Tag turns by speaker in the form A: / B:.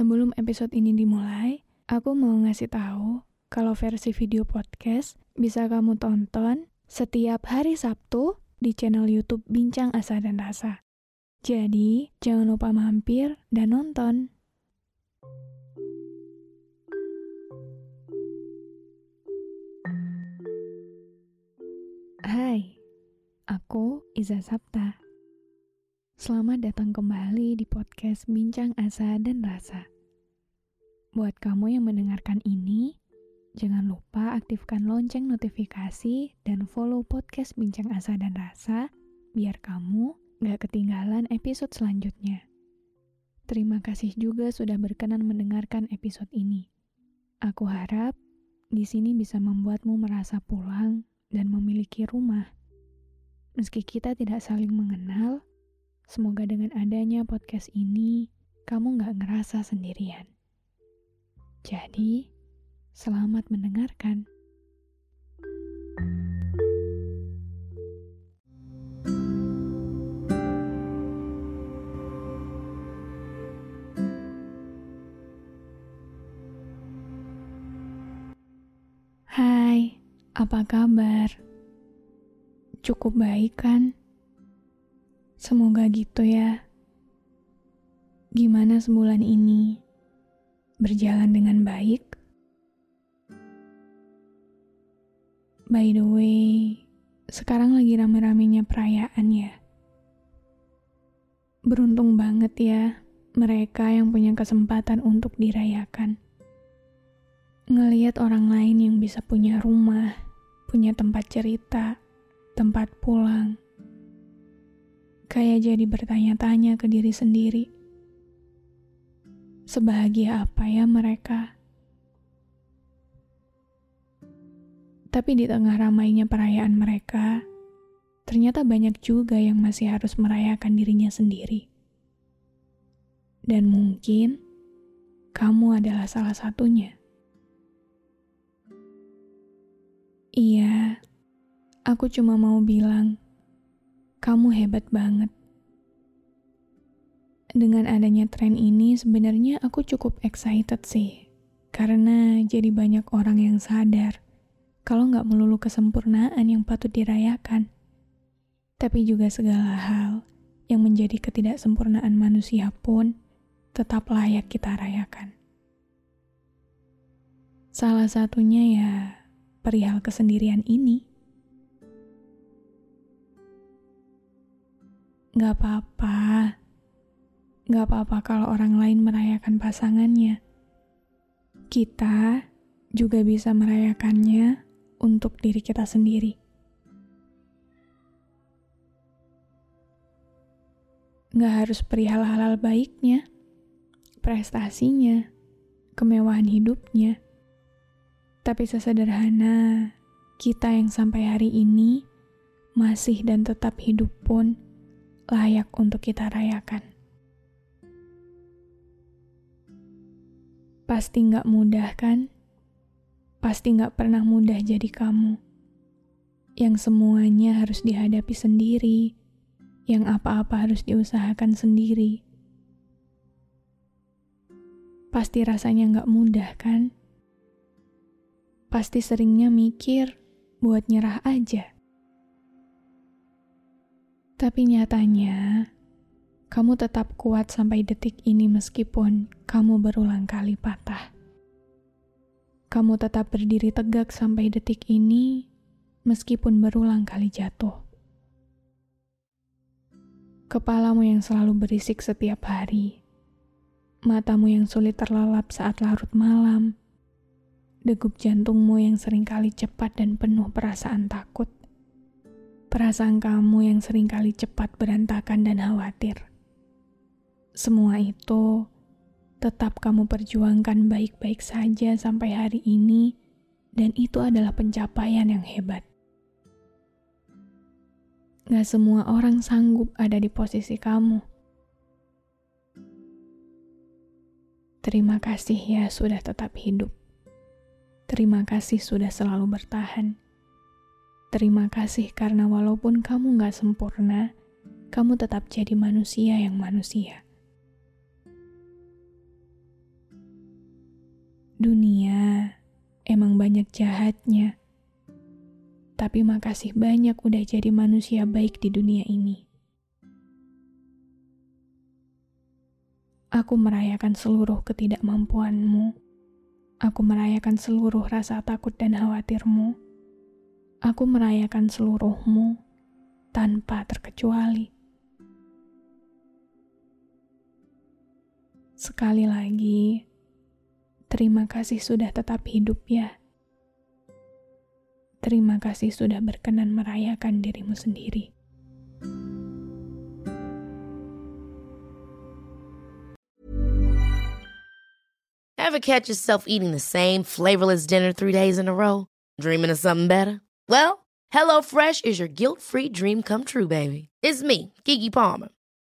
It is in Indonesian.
A: Sebelum episode ini dimulai, aku mau ngasih tahu kalau versi video podcast bisa kamu tonton setiap hari Sabtu di channel YouTube Bincang Asa dan Rasa. Jadi, jangan lupa mampir dan nonton. Hai, aku Iza Sapta. Selamat datang kembali di podcast Bincang Asa dan Rasa. Buat kamu yang mendengarkan ini, jangan lupa aktifkan lonceng notifikasi dan follow podcast Bincang Asa dan Rasa biar kamu gak ketinggalan episode selanjutnya. Terima kasih juga sudah berkenan mendengarkan episode ini. Aku harap di sini bisa membuatmu merasa pulang dan memiliki rumah. Meski kita tidak saling mengenal, Semoga dengan adanya podcast ini, kamu gak ngerasa sendirian. Jadi, selamat mendengarkan. Hai, apa kabar? Cukup baik kan? Semoga gitu ya. Gimana sebulan ini? Berjalan dengan baik? By the way, sekarang lagi rame-ramenya perayaan ya. Beruntung banget ya mereka yang punya kesempatan untuk dirayakan. Ngeliat orang lain yang bisa punya rumah, punya tempat cerita, tempat pulang, kayak jadi bertanya-tanya ke diri sendiri. Sebahagia apa ya mereka? Tapi di tengah ramainya perayaan mereka, ternyata banyak juga yang masih harus merayakan dirinya sendiri. Dan mungkin kamu adalah salah satunya. Iya, aku cuma mau bilang kamu hebat banget. Dengan adanya tren ini sebenarnya aku cukup excited sih. Karena jadi banyak orang yang sadar kalau nggak melulu kesempurnaan yang patut dirayakan. Tapi juga segala hal yang menjadi ketidaksempurnaan manusia pun tetap layak kita rayakan. Salah satunya ya perihal kesendirian ini. Gak apa-apa. Gak apa-apa kalau orang lain merayakan pasangannya. Kita juga bisa merayakannya untuk diri kita sendiri. Gak harus perihal halal baiknya, prestasinya, kemewahan hidupnya. Tapi sesederhana kita yang sampai hari ini masih dan tetap hidup pun layak untuk kita rayakan. Pasti nggak mudah kan? Pasti nggak pernah mudah jadi kamu. Yang semuanya harus dihadapi sendiri, yang apa-apa harus diusahakan sendiri. Pasti rasanya nggak mudah kan? Pasti seringnya mikir buat nyerah aja. Tapi nyatanya, kamu tetap kuat sampai detik ini meskipun kamu berulang kali patah. Kamu tetap berdiri tegak sampai detik ini meskipun berulang kali jatuh. Kepalamu yang selalu berisik setiap hari, matamu yang sulit terlelap saat larut malam, degup jantungmu yang sering kali cepat dan penuh perasaan takut perasaan kamu yang sering kali cepat berantakan dan khawatir. Semua itu tetap kamu perjuangkan baik-baik saja sampai hari ini, dan itu adalah pencapaian yang hebat. Gak semua orang sanggup ada di posisi kamu. Terima kasih ya sudah tetap hidup. Terima kasih sudah selalu bertahan. Terima kasih karena walaupun kamu gak sempurna, kamu tetap jadi manusia yang manusia. Dunia emang banyak jahatnya tapi makasih banyak udah jadi manusia baik di dunia ini. Aku merayakan seluruh ketidakmampuanmu. Aku merayakan seluruh rasa takut dan khawatirmu. Aku merayakan seluruhmu tanpa terkecuali. Sekali lagi, terima kasih sudah tetap hidup ya. Terima kasih sudah berkenan merayakan dirimu sendiri.
B: Ever catch yourself eating the same flavorless dinner three days in a row? Dreaming of something better? Well, HelloFresh is your guilt-free dream come true, baby. It's me, Kiki Palmer.